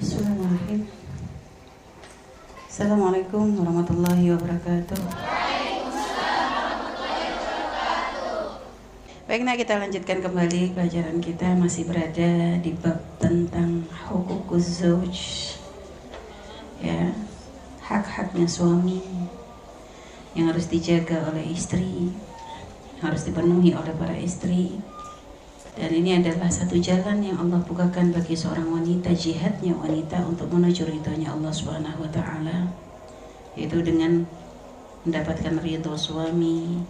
Bismillahirrahmanirrahim. Assalamualaikum warahmatullahi wabarakatuh. Baik, nah kita lanjutkan kembali pelajaran kita masih berada di bab tentang hukukuz zauj. Ya, hak-haknya suami yang harus dijaga oleh istri, harus dipenuhi oleh para istri. Dan ini adalah satu jalan yang Allah bukakan bagi seorang wanita jihadnya wanita untuk menuju ridhonya Allah Subhanahu wa taala yaitu dengan mendapatkan ridho suami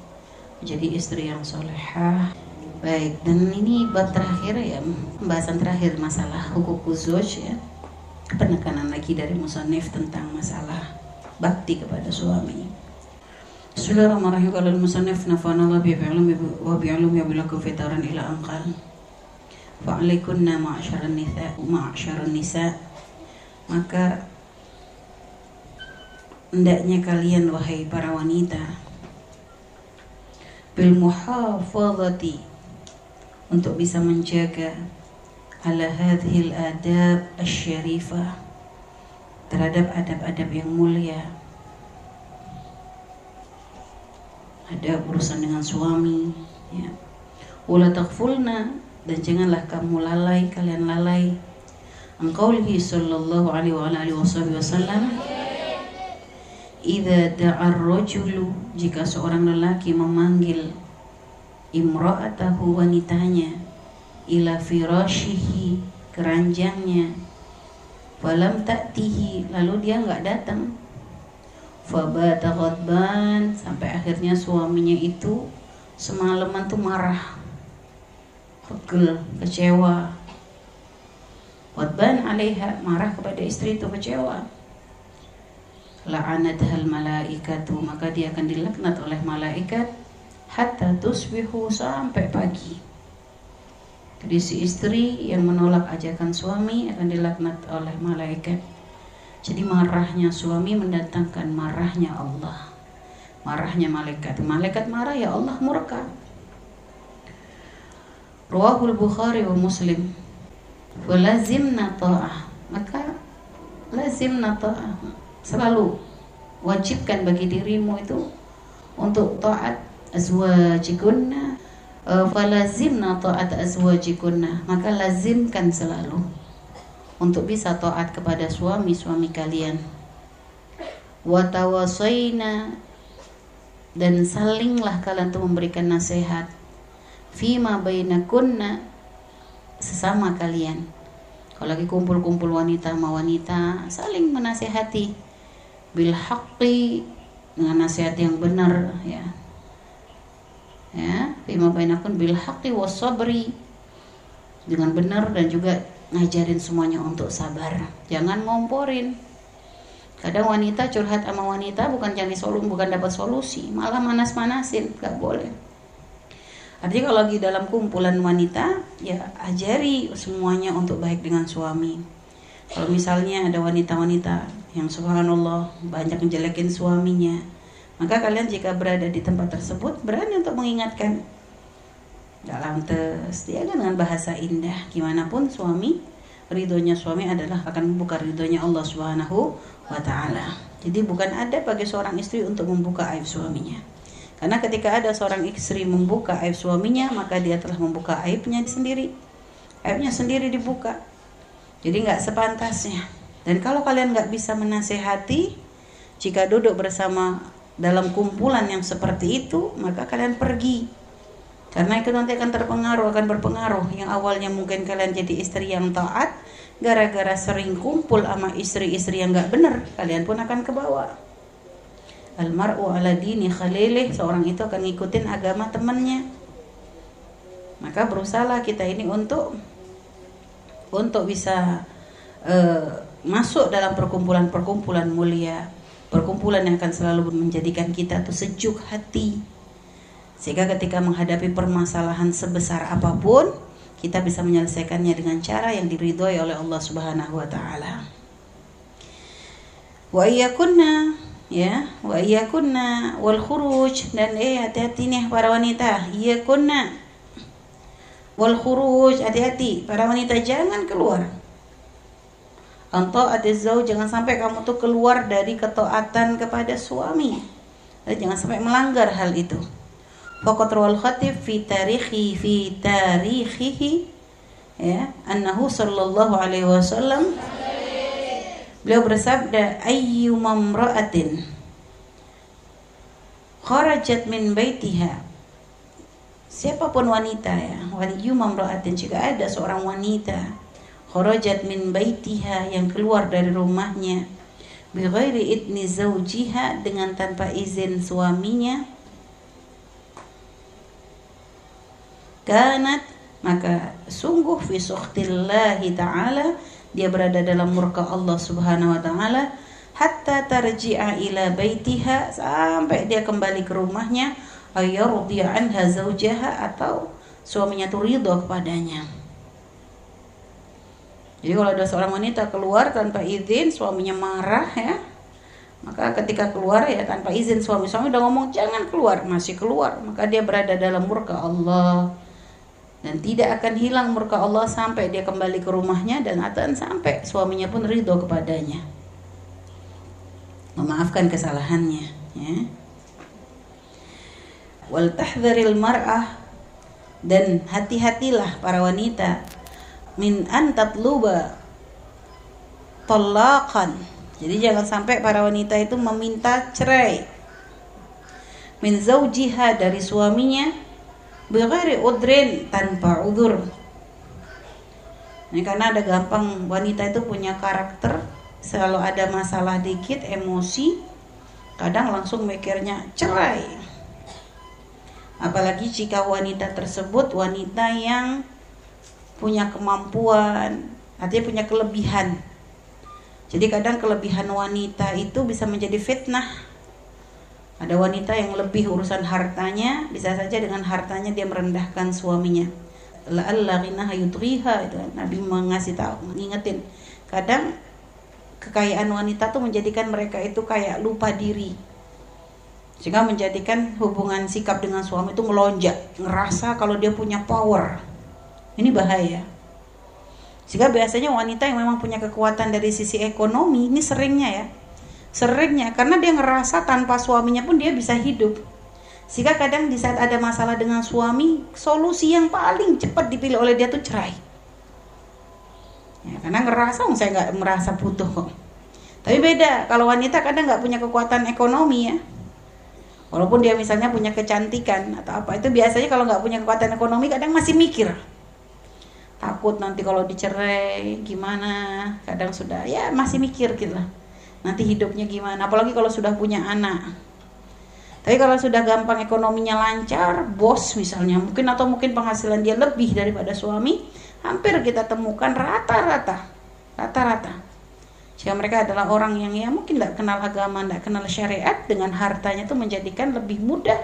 menjadi istri yang solehah. Baik dan ini bab terakhir ya pembahasan terakhir masalah hukuk khusus ya. Penekanan lagi dari musonif tentang masalah bakti kepada suami Musannif nafana Allah bi'ilum wa bi'ilum ya bilakum fitaran ila angkal Fa'alaikunna ma'asyaran nisa ma'asyaran nisa. Maka hendaknya kalian wahai para wanita bil muhafazati untuk bisa menjaga ala hadhil adab asyarifah terhadap adab-adab yang mulia ada urusan dengan suami ya. Wala takfulna dan janganlah kamu lalai kalian lalai. Angkaulihi sallallahu alaihi wa alihi wasallam idza da'a rajulu jika seorang lelaki memanggil imra'atahu wanitanya ila firashihi keranjangnya falam ta'tihi lalu dia enggak datang Fabata ghadban sampai akhirnya suaminya itu semalaman tuh marah, pegel, kecewa. Ghadban alaiha marah kepada istri itu kecewa. La'anat hal malaikatu maka dia akan dilaknat oleh malaikat hatta tusbihu sampai pagi. Jadi si istri yang menolak ajakan suami akan dilaknat oleh malaikat jadi marahnya suami mendatangkan marahnya Allah. Marahnya malaikat. Malaikat marah ya Allah murka. Rawahul Bukhari wa Muslim. Walazimna ta'ah. Maka lazimna ta'ah. Selalu wajibkan bagi dirimu itu untuk taat azwajikunna falazimna ta'at azwajikunna maka lazimkan selalu untuk bisa taat kepada suami-suami kalian. Watawasaina dan salinglah kalian untuk memberikan nasihat. Fima bainakunna sesama kalian. Kalau lagi kumpul-kumpul wanita sama wanita, saling menasehati bil haqqi dengan nasihat yang benar ya. Ya, fima bainakun bil haqqi wasabri dengan benar dan juga ngajarin semuanya untuk sabar. Jangan ngomporin. Kadang wanita curhat sama wanita bukan cari solusi bukan dapat solusi malah manas-manasin gak boleh. Artinya kalau lagi dalam kumpulan wanita ya ajari semuanya untuk baik dengan suami. Kalau misalnya ada wanita-wanita yang subhanallah banyak menjelekin suaminya maka kalian jika berada di tempat tersebut berani untuk mengingatkan Gak lantas dia kan dengan bahasa indah gimana pun suami ridhonya suami adalah akan membuka ridhonya Allah Subhanahu wa taala. Jadi bukan ada bagi seorang istri untuk membuka aib suaminya. Karena ketika ada seorang istri membuka aib suaminya, maka dia telah membuka aibnya sendiri. Aibnya sendiri dibuka. Jadi nggak sepantasnya. Dan kalau kalian nggak bisa menasehati, jika duduk bersama dalam kumpulan yang seperti itu, maka kalian pergi karena itu nanti akan terpengaruh, akan berpengaruh. Yang awalnya mungkin kalian jadi istri yang taat, gara-gara sering kumpul sama istri-istri yang gak benar, kalian pun akan ke bawah. Almaru ala dini khalilih, seorang itu akan ngikutin agama temannya. Maka berusahalah kita ini untuk untuk bisa uh, masuk dalam perkumpulan-perkumpulan mulia, perkumpulan yang akan selalu menjadikan kita tuh sejuk hati, sehingga ketika menghadapi permasalahan sebesar apa pun, kita bisa menyelesaikannya dengan cara yang diridhoi oleh Allah Subhanahu wa taala. Wa iyyakunna ya, wa iyyakunna wal khuruj dan eh hati-hati nih para wanita, iyyakunna wal khuruj hati-hati para wanita jangan keluar. Anto zauj jangan sampai kamu tuh keluar dari ketaatan kepada suami. Dan jangan sampai melanggar hal itu. Faqat rawal khatib fi tarikhi fi tarikhihi ya annahu sallallahu alaihi wasallam beliau bersabda ayyu mamra'atin kharajat min baitiha. Siapa pun wanita ya ayyu mamra'atin jika ada seorang wanita kharajat min baitiha yang keluar dari rumahnya bighairi idni zawjiha dengan tanpa izin suaminya kanat maka sungguh fi sukhtillahi ta'ala dia berada dalam murka Allah Subhanahu wa taala hatta tarji'a ila baitiha sampai dia kembali ke rumahnya ayyardiya anha atau suaminya tuh ridho kepadanya jadi kalau ada seorang wanita keluar tanpa izin, suaminya marah ya. Maka ketika keluar ya tanpa izin suami suami udah ngomong jangan keluar, masih keluar, maka dia berada dalam murka Allah. Dan tidak akan hilang murka Allah sampai dia kembali ke rumahnya dan akan sampai suaminya pun ridho kepadanya. Memaafkan kesalahannya, ya. Wal tahdharil mar'ah dan hati-hatilah para wanita min an tatluba talaqan. Jadi jangan sampai para wanita itu meminta cerai min zaujiha dari suaminya bighairi udrin tanpa udur. Ini karena ada gampang wanita itu punya karakter selalu ada masalah dikit emosi kadang langsung mikirnya cerai apalagi jika wanita tersebut wanita yang punya kemampuan, artinya punya kelebihan. Jadi kadang kelebihan wanita itu bisa menjadi fitnah. Ada wanita yang lebih urusan hartanya, bisa saja dengan hartanya dia merendahkan suaminya. La'alla ghinaha yudriha itu Nabi mengasih tahu, mengingetin. Kadang kekayaan wanita tuh menjadikan mereka itu kayak lupa diri. Sehingga menjadikan hubungan sikap dengan suami itu melonjak, ngerasa kalau dia punya power ini bahaya. Jika biasanya wanita yang memang punya kekuatan dari sisi ekonomi, ini seringnya ya. Seringnya karena dia ngerasa tanpa suaminya pun dia bisa hidup. Jika kadang di saat ada masalah dengan suami, solusi yang paling cepat dipilih oleh dia tuh cerai. Ya, karena ngerasa, oh, saya nggak merasa butuh. Tapi beda, kalau wanita kadang nggak punya kekuatan ekonomi ya. Walaupun dia misalnya punya kecantikan atau apa, itu biasanya kalau nggak punya kekuatan ekonomi kadang masih mikir takut nanti kalau dicerai gimana kadang sudah ya masih mikir gitu lah nanti hidupnya gimana? Apalagi kalau sudah punya anak. Tapi kalau sudah gampang ekonominya lancar bos misalnya mungkin atau mungkin penghasilan dia lebih daripada suami hampir kita temukan rata-rata rata-rata. Jika mereka adalah orang yang ya mungkin tidak kenal agama tidak kenal syariat dengan hartanya itu menjadikan lebih mudah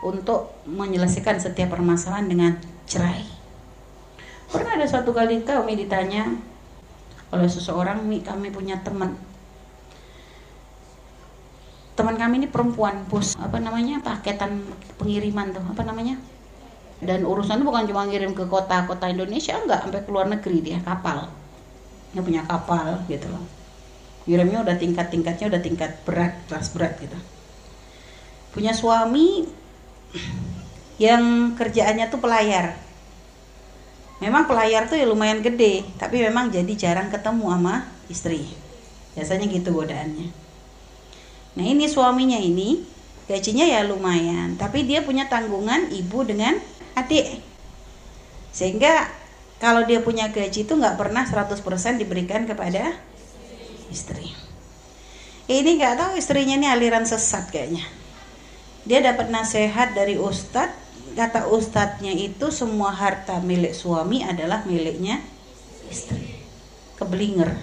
untuk menyelesaikan setiap permasalahan dengan cerai. Pernah ada satu kali kami ditanya oleh seseorang, kami punya teman. Teman kami ini perempuan, bos apa namanya paketan pengiriman tuh, apa namanya? Dan urusan itu bukan cuma ngirim ke kota-kota Indonesia, enggak sampai ke luar negeri dia kapal. Dia punya kapal gitu loh. Ngirimnya udah tingkat-tingkatnya udah tingkat berat, kelas berat gitu. Punya suami yang kerjaannya tuh pelayar memang pelayar tuh ya lumayan gede tapi memang jadi jarang ketemu sama istri biasanya gitu godaannya nah ini suaminya ini gajinya ya lumayan tapi dia punya tanggungan ibu dengan adik. Sehingga kalau dia punya gaji itu nggak pernah 100% diberikan kepada istri. Ini nggak tahu istrinya ini aliran sesat kayaknya. Dia dapat nasihat dari ustadz kata ustadznya itu semua harta milik suami adalah miliknya istri. Keblinger.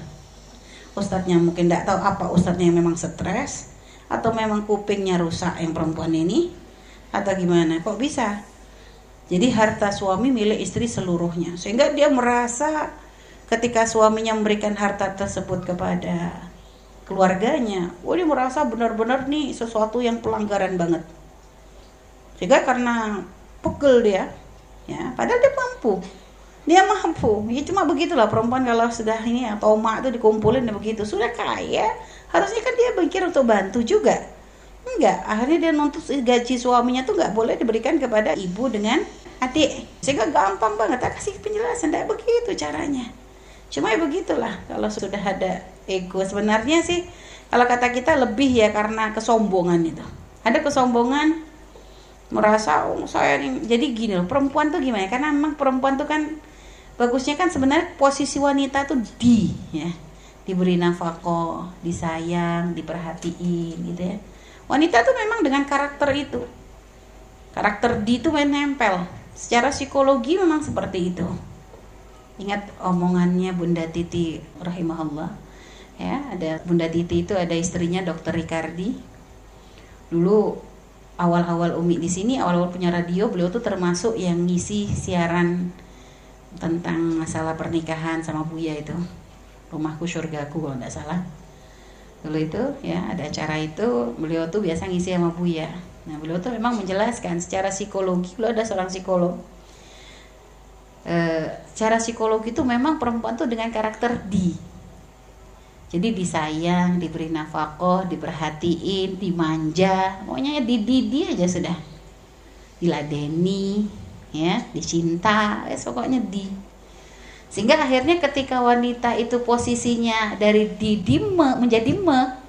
Ustadznya mungkin tidak tahu apa ustadznya yang memang stres atau memang kupingnya rusak yang perempuan ini? Atau gimana? Kok bisa? Jadi harta suami milik istri seluruhnya. Sehingga dia merasa ketika suaminya memberikan harta tersebut kepada keluarganya, wah dia merasa benar-benar nih sesuatu yang pelanggaran banget. Sehingga karena pegel dia ya padahal dia mampu dia mampu. Ya cuma begitulah perempuan kalau sudah ini ya toma itu dikumpulin begitu sudah kaya harusnya kan dia mikir untuk bantu juga. Enggak akhirnya dia nuntut gaji suaminya tuh nggak boleh diberikan kepada ibu dengan adik. Sehingga gampang banget tak kasih penjelasan tidak begitu caranya. Cuma ya begitulah kalau sudah ada ego. Sebenarnya sih kalau kata kita lebih ya karena kesombongan itu. Ada kesombongan merasa oh, saya ini jadi gini loh perempuan tuh gimana? Karena memang perempuan tuh kan bagusnya kan sebenarnya posisi wanita tuh di ya. Diberi nafkah disayang diperhatiin gitu ya. Wanita tuh memang dengan karakter itu. Karakter di itu main nempel. Secara psikologi memang seperti itu. Ingat omongannya Bunda Titi rahimahullah ya. Ada Bunda Titi itu ada istrinya Dokter Ricardi. Dulu awal-awal Umi di sini awal-awal punya radio beliau tuh termasuk yang ngisi siaran tentang masalah pernikahan sama Buya itu. Rumahku surgaku kalau nggak salah. Dulu itu ya ada acara itu beliau tuh biasa ngisi sama Buya. Nah beliau tuh memang menjelaskan secara psikologi beliau ada seorang psikolog. E, secara psikologi itu memang perempuan tuh dengan karakter di. Jadi disayang diberi nafkah diperhatiin dimanja pokoknya di di aja sudah. Diladeni ya dicinta ya pokoknya di. Sehingga akhirnya ketika wanita itu posisinya dari di me menjadi me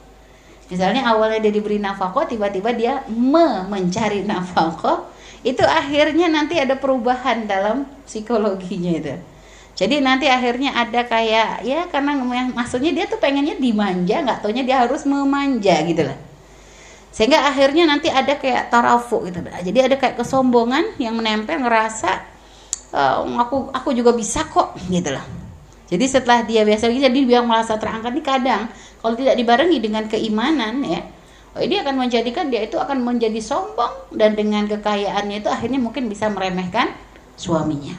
misalnya awalnya dia diberi nafkah tiba-tiba dia me mencari nafkah itu akhirnya nanti ada perubahan dalam psikologinya itu. Jadi nanti akhirnya ada kayak ya karena maksudnya dia tuh pengennya dimanja nggak taunya dia harus memanja gitu lah sehingga akhirnya nanti ada kayak tarafu gitu jadi ada kayak kesombongan yang menempel ngerasa uh, aku aku juga bisa kok gitu lah jadi setelah dia biasa jadi dia merasa terangkat nih kadang kalau tidak dibarengi dengan keimanan ya Oh, ini akan menjadikan dia itu akan menjadi sombong dan dengan kekayaannya itu akhirnya mungkin bisa meremehkan suaminya.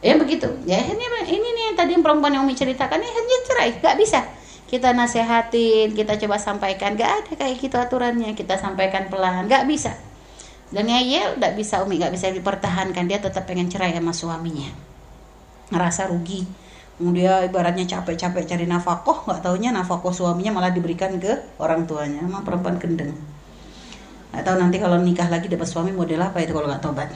Ya begitu. Ya akhirnya ini nih yang tadi yang perempuan yang Umi ceritakan ini hanya cerai, nggak bisa. Kita nasehatin, kita coba sampaikan, nggak ada kayak gitu aturannya. Kita sampaikan pelan, nggak bisa. Dan ngeyel nggak bisa Umi, nggak bisa dipertahankan. Dia tetap pengen cerai sama suaminya. Ngerasa rugi. Dia ibaratnya capek-capek cari nafkah nggak taunya nafkah suaminya malah diberikan ke orang tuanya emang perempuan kendeng nggak tahu nanti kalau nikah lagi dapat suami model apa itu kalau nggak tobat.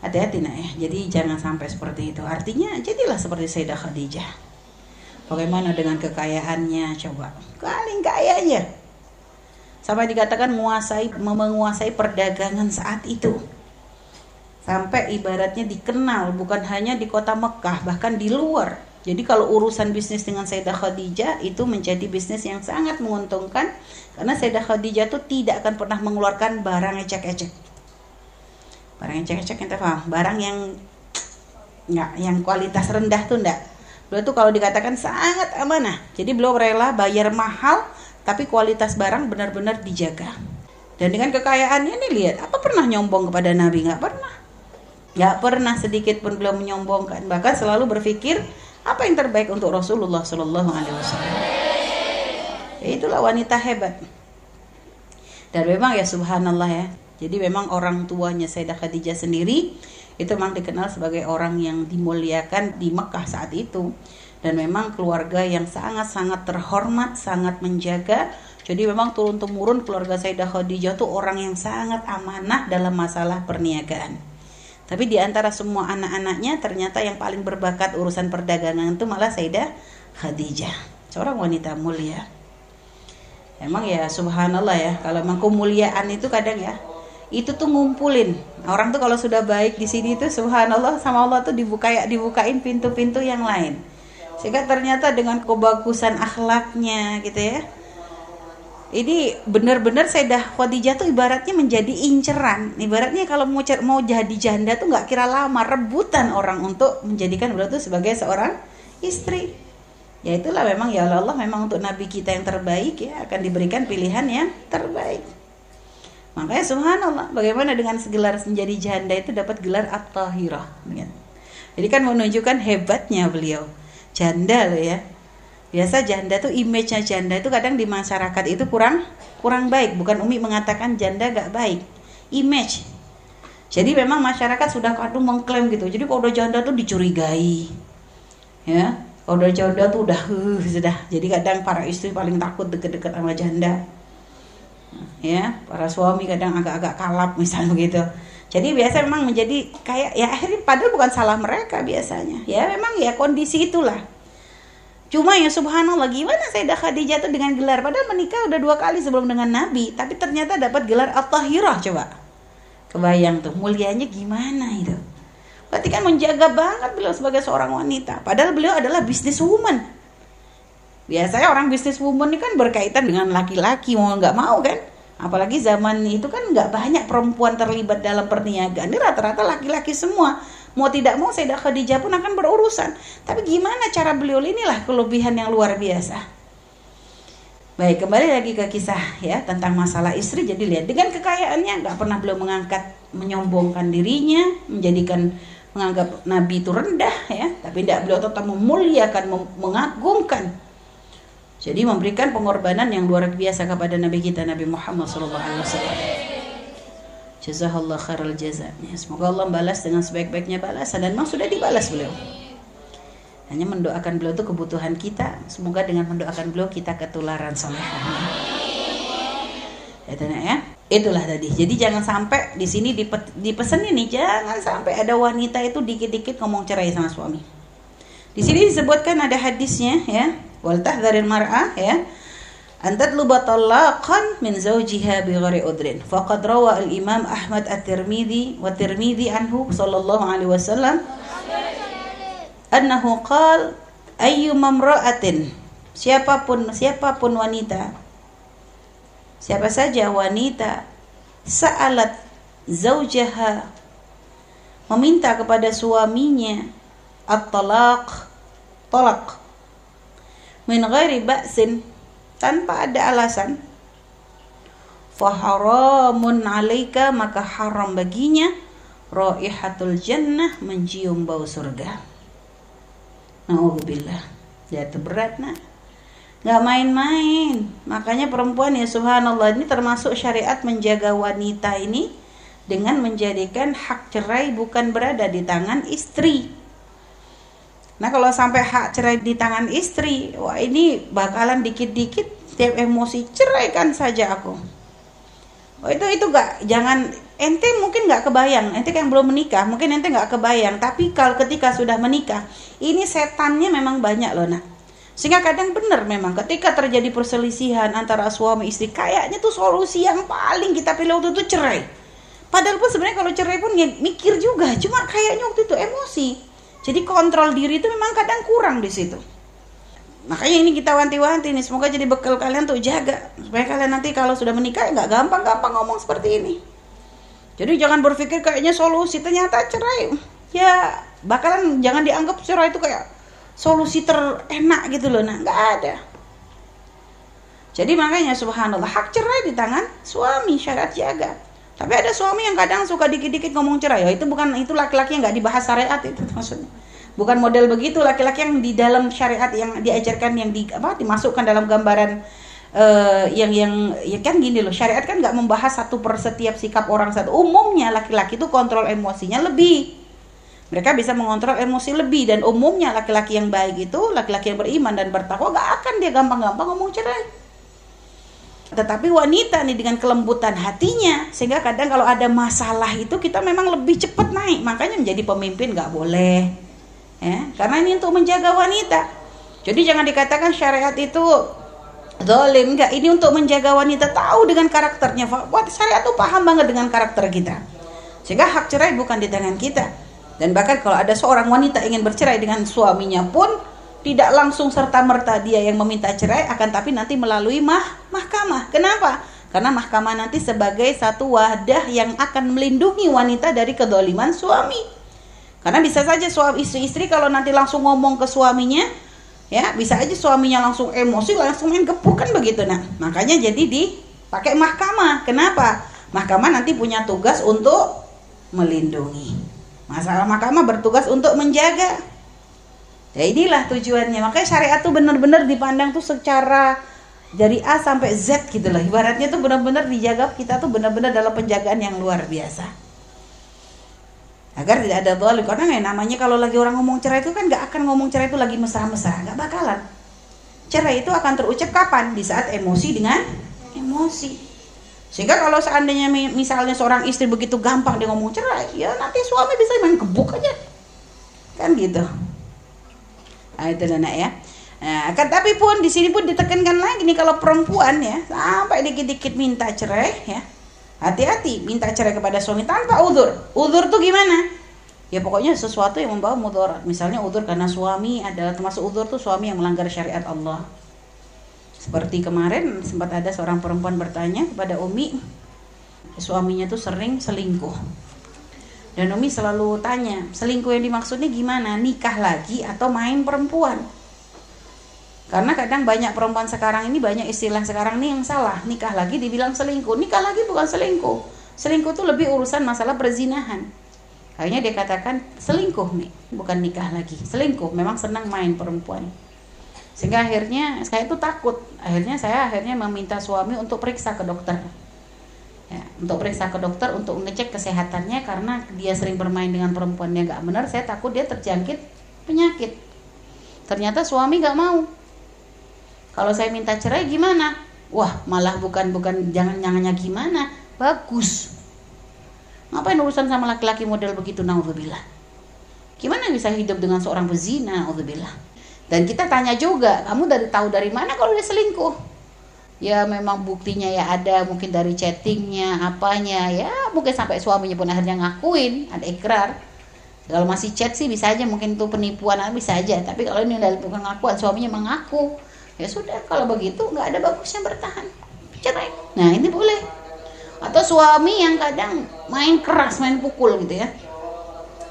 Hati-hati nak ya. Jadi jangan sampai seperti itu. Artinya jadilah seperti Sayyidah Khadijah bagaimana dengan kekayaannya? Coba. Paling kayanya. Sampai dikatakan menguasai menguasai perdagangan saat itu. Sampai ibaratnya dikenal bukan hanya di kota Mekah bahkan di luar. Jadi kalau urusan bisnis dengan Sayyidah Khadijah itu menjadi bisnis yang sangat menguntungkan. Karena Sayyidah Khadijah itu tidak akan pernah mengeluarkan barang ecek-ecek. Barang ecek-ecek yang paham. Barang yang nggak yang kualitas rendah tuh enggak beliau tuh kalau dikatakan sangat amanah jadi beliau rela bayar mahal tapi kualitas barang benar-benar dijaga dan dengan kekayaannya nih lihat apa pernah nyombong kepada Nabi nggak pernah Gak pernah sedikit pun beliau menyombongkan, bahkan selalu berpikir apa yang terbaik untuk Rasulullah Shallallahu Alaihi Wasallam. Ya, itulah wanita hebat. Dan memang ya Subhanallah ya. Jadi memang orang tuanya Sayyidah Khadijah sendiri itu memang dikenal sebagai orang yang dimuliakan di Mekah saat itu. Dan memang keluarga yang sangat-sangat terhormat, sangat menjaga. Jadi memang turun temurun keluarga Sayyidah Khadijah itu orang yang sangat amanah dalam masalah perniagaan. Tapi di antara semua anak-anaknya ternyata yang paling berbakat urusan perdagangan itu malah Sayyidah Khadijah. Seorang wanita mulia. Emang ya subhanallah ya, kalau emang kemuliaan itu kadang ya itu tuh ngumpulin orang tuh kalau sudah baik di sini tuh subhanallah sama Allah tuh dibuka dibukain pintu-pintu yang lain sehingga ternyata dengan kebagusan akhlaknya gitu ya ini benar-benar Sayyidah Khadijah tuh ibaratnya menjadi inceran. Ibaratnya kalau mau mau jadi janda tuh nggak kira lama rebutan orang untuk menjadikan beliau tuh sebagai seorang istri. Ya itulah memang ya Allah memang untuk nabi kita yang terbaik ya akan diberikan pilihan yang terbaik. Makanya subhanallah bagaimana dengan segelar menjadi janda itu dapat gelar at-tahirah. Jadi kan menunjukkan hebatnya beliau. Janda loh ya biasa janda tuh image-nya janda itu kadang di masyarakat itu kurang kurang baik bukan Umi mengatakan janda gak baik image Jadi memang masyarakat sudah kadung mengklaim gitu. Jadi kalau udah janda tuh dicurigai. Ya, kalau udah janda tuh udah uh, sudah. Jadi kadang para istri paling takut deket-deket sama janda. Ya, para suami kadang agak-agak kalap misalnya begitu. Jadi biasa memang menjadi kayak ya akhirnya padahal bukan salah mereka biasanya. Ya memang ya kondisi itulah. Cuma ya subhanallah gimana Sayyidah Khadijah tuh dengan gelar padahal menikah udah dua kali sebelum dengan Nabi, tapi ternyata dapat gelar At-Tahirah coba. Kebayang tuh mulianya gimana itu. Berarti kan menjaga banget beliau sebagai seorang wanita. Padahal beliau adalah bisnis woman. Biasanya orang bisnis woman ini kan berkaitan dengan laki-laki mau nggak mau kan. Apalagi zaman itu kan nggak banyak perempuan terlibat dalam perniagaan. Ini rata-rata laki-laki semua. Mau tidak mau Sayyidah Khadijah pun akan berurusan. Tapi gimana cara beliau inilah kelebihan yang luar biasa. Baik, kembali lagi ke kisah ya tentang masalah istri. Jadi lihat dengan kekayaannya nggak pernah belum mengangkat menyombongkan dirinya, menjadikan menganggap Nabi itu rendah ya, tapi tidak beliau tetap memuliakan, mengagungkan. Jadi memberikan pengorbanan yang luar biasa kepada Nabi kita Nabi Muhammad SAW. Jazakallah khairal jaza. Ya, semoga Allah balas dengan sebaik-baiknya balasan dan memang sudah dibalas beliau. Hanya mendoakan beliau itu kebutuhan kita. Semoga dengan mendoakan beliau kita ketularan solehah ya, ya. Itulah tadi. Jadi jangan sampai di sini dipesan ini jangan sampai ada wanita itu dikit-dikit ngomong cerai sama suami. Di sini disebutkan ada hadisnya ya waltah dari mar'ah ya antat lubatallaqan min zawjiha bi ghairi udrin faqad rawa al imam ahmad at-tirmidzi wa tirmidzi anhu sallallahu alaihi wasallam annahu qal ayyu mamra'atin siapa pun siapa pun wanita siapa saja wanita sa'alat zaujaha meminta kepada suaminya at-talaq talak min ghairi ba'sin tanpa ada alasan faharamun alaika maka haram baginya raihatul jannah mencium bau surga Alhamdulillah. Jatuh berat nak. Gak main-main. Makanya perempuan ya subhanallah ini termasuk syariat menjaga wanita ini dengan menjadikan hak cerai bukan berada di tangan istri. Nah kalau sampai hak cerai di tangan istri, wah ini bakalan dikit-dikit tiap emosi ceraikan saja aku. Oh itu itu gak jangan ente mungkin nggak kebayang ente yang belum menikah mungkin ente nggak kebayang tapi kalau ketika sudah menikah ini setannya memang banyak loh nak. Sehingga kadang benar memang ketika terjadi perselisihan antara suami istri kayaknya tuh solusi yang paling kita pilih waktu itu cerai. Padahal pun sebenarnya kalau cerai pun ya mikir juga cuma kayaknya waktu itu emosi jadi kontrol diri itu memang kadang kurang di situ. Makanya ini kita wanti-wanti nih semoga jadi bekal kalian tuh jaga. Supaya kalian nanti kalau sudah menikah nggak gampang-gampang ngomong seperti ini. Jadi jangan berpikir kayaknya solusi ternyata cerai. Ya bakalan jangan dianggap cerai itu kayak solusi terenak gitu loh nah nggak ada. Jadi makanya subhanallah hak cerai di tangan suami syariat jaga tapi ada suami yang kadang suka dikit-dikit ngomong cerai. Ya itu bukan itu laki-laki yang nggak dibahas syariat itu maksudnya. Bukan model begitu. Laki-laki yang di dalam syariat yang diajarkan yang di apa dimasukkan dalam gambaran uh, yang yang ya kan gini loh. Syariat kan nggak membahas satu per setiap sikap orang satu. Umumnya laki-laki itu kontrol emosinya lebih. Mereka bisa mengontrol emosi lebih. Dan umumnya laki-laki yang baik itu laki-laki yang beriman dan bertakwa gak akan dia gampang-gampang ngomong cerai tetapi wanita nih dengan kelembutan hatinya sehingga kadang kalau ada masalah itu kita memang lebih cepat naik makanya menjadi pemimpin gak boleh ya karena ini untuk menjaga wanita jadi jangan dikatakan syariat itu Zolim enggak ini untuk menjaga wanita tahu dengan karakternya. Buat syariat tuh paham banget dengan karakter kita. Sehingga hak cerai bukan di tangan kita. Dan bahkan kalau ada seorang wanita ingin bercerai dengan suaminya pun tidak langsung serta merta dia yang meminta cerai akan tapi nanti melalui mah mahkamah. Kenapa? Karena mahkamah nanti sebagai satu wadah yang akan melindungi wanita dari kedoliman suami. Karena bisa saja suami istri-istri kalau nanti langsung ngomong ke suaminya, ya bisa aja suaminya langsung emosi langsung main gepuk kan begitu nah makanya jadi dipakai mahkamah kenapa mahkamah nanti punya tugas untuk melindungi masalah mahkamah bertugas untuk menjaga ya inilah tujuannya. Makanya syariat tuh benar-benar dipandang tuh secara dari A sampai Z gitu loh. Ibaratnya tuh benar-benar dijaga kita tuh benar-benar dalam penjagaan yang luar biasa. Agar tidak ada zalim karena ya namanya kalau lagi orang ngomong cerai itu kan nggak akan ngomong cerai itu lagi mesra-mesra. Nggak bakalan. Cerai itu akan terucap kapan? Di saat emosi dengan emosi. Sehingga kalau seandainya misalnya seorang istri begitu gampang dia ngomong cerai ya nanti suami bisa main kebuk aja. Kan gitu nah itu anak ya Nah, kan, tapi pun di sini pun ditekankan lagi nih kalau perempuan ya sampai dikit-dikit minta cerai ya Hati-hati minta cerai kepada suami tanpa udur. Udur tuh gimana? Ya pokoknya sesuatu yang membawa mudarat. Misalnya udur karena suami adalah termasuk udur tuh suami yang melanggar syariat Allah. Seperti kemarin sempat ada seorang perempuan bertanya kepada Umi, suaminya tuh sering selingkuh. Dan Umi selalu tanya, selingkuh yang dimaksudnya gimana? Nikah lagi atau main perempuan? Karena kadang banyak perempuan sekarang ini banyak istilah sekarang nih yang salah. Nikah lagi dibilang selingkuh. Nikah lagi bukan selingkuh. Selingkuh itu lebih urusan masalah perzinahan. Akhirnya dia katakan selingkuh nih, bukan nikah lagi. Selingkuh, memang senang main perempuan. Sehingga akhirnya saya itu takut. Akhirnya saya akhirnya meminta suami untuk periksa ke dokter. Ya, untuk periksa ke dokter untuk ngecek kesehatannya karena dia sering bermain dengan perempuan yang gak benar. Saya takut dia terjangkit penyakit. Ternyata suami gak mau kalau saya minta cerai gimana? Wah, malah bukan bukan jangan-jangannya gimana? Bagus. Ngapain urusan sama laki-laki model begitu naudzubillah? Gimana bisa hidup dengan seorang pezina naudzubillah? Dan kita tanya juga, kamu dari tahu dari mana kalau dia selingkuh? Ya memang buktinya ya ada mungkin dari chattingnya, apanya ya mungkin sampai suaminya pun akhirnya ngakuin, ada ikrar. Kalau masih chat sih bisa aja mungkin itu penipuan bisa aja. Tapi kalau ini dari bukan ngakuan suaminya mengaku, ya sudah kalau begitu nggak ada bagusnya bertahan. Cerai. Nah ini boleh. Atau suami yang kadang main keras main pukul gitu ya.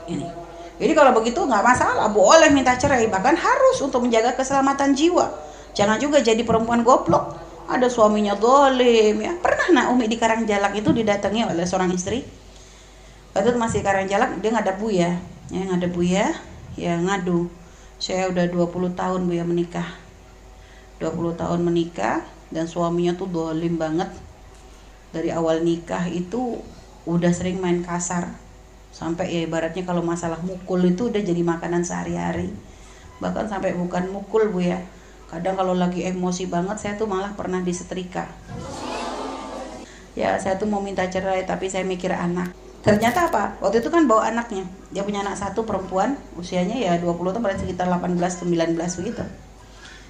Ini. Jadi kalau begitu nggak masalah boleh minta cerai. Bahkan harus untuk menjaga keselamatan jiwa. Jangan juga jadi perempuan goblok ada suaminya dolim ya. Pernah nak Umi di Karangjalak itu didatangi oleh seorang istri? Waktu itu masih Karangjalak dia nggak ada buya. Ya nggak ada buya ya ngadu. Saya udah 20 tahun buya menikah. 20 tahun menikah dan suaminya tuh dolim banget. Dari awal nikah itu udah sering main kasar. Sampai ya ibaratnya kalau masalah mukul itu udah jadi makanan sehari-hari. Bahkan sampai bukan mukul bu ya kadang kalau lagi emosi banget saya tuh malah pernah disetrika. Ya saya tuh mau minta cerai tapi saya mikir anak. Ternyata apa? Waktu itu kan bawa anaknya. Dia punya anak satu perempuan. Usianya ya 20 tahun berarti sekitar 18 19 begitu.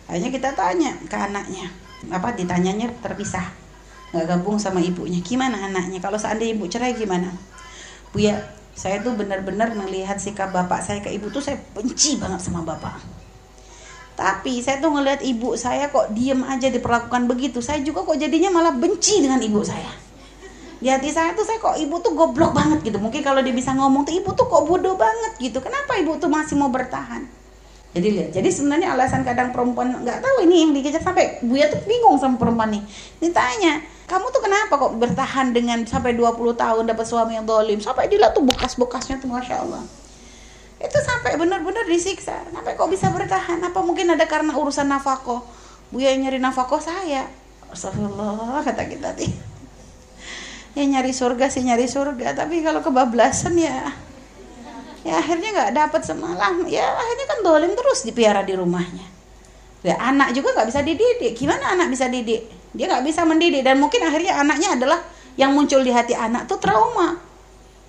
Akhirnya kita tanya ke anaknya. Apa? Ditanyanya terpisah. Nggak gabung sama ibunya. Gimana anaknya? Kalau seandainya ibu cerai gimana? Bu ya saya tuh benar-benar melihat sikap bapak saya ke ibu tuh saya benci banget sama bapak tapi saya tuh ngelihat ibu saya kok diem aja diperlakukan begitu saya juga kok jadinya malah benci dengan ibu saya di hati saya tuh saya kok ibu tuh goblok banget gitu mungkin kalau dia bisa ngomong tuh ibu tuh kok bodoh banget gitu kenapa ibu tuh masih mau bertahan jadi lihat, jadi sebenarnya alasan kadang perempuan nggak tahu ini yang dikejar sampai Buya tuh bingung sama perempuan nih. Ditanya, kamu tuh kenapa kok bertahan dengan sampai 20 tahun dapat suami yang dolim? Sampai dilihat tuh bekas-bekasnya tuh Masya Allah. Itu sampai benar-benar disiksa. Sampai kok bisa bertahan? Apa mungkin ada karena urusan nafkah? Buya nyari nafkah saya. Astagfirullah kata kita tadi. Ya nyari surga sih nyari surga, tapi kalau kebablasan ya ya akhirnya nggak dapat semalam ya akhirnya kan dolim terus dipiara di rumahnya ya anak juga nggak bisa dididik gimana anak bisa didik dia nggak bisa mendidik dan mungkin akhirnya anaknya adalah yang muncul di hati anak tuh trauma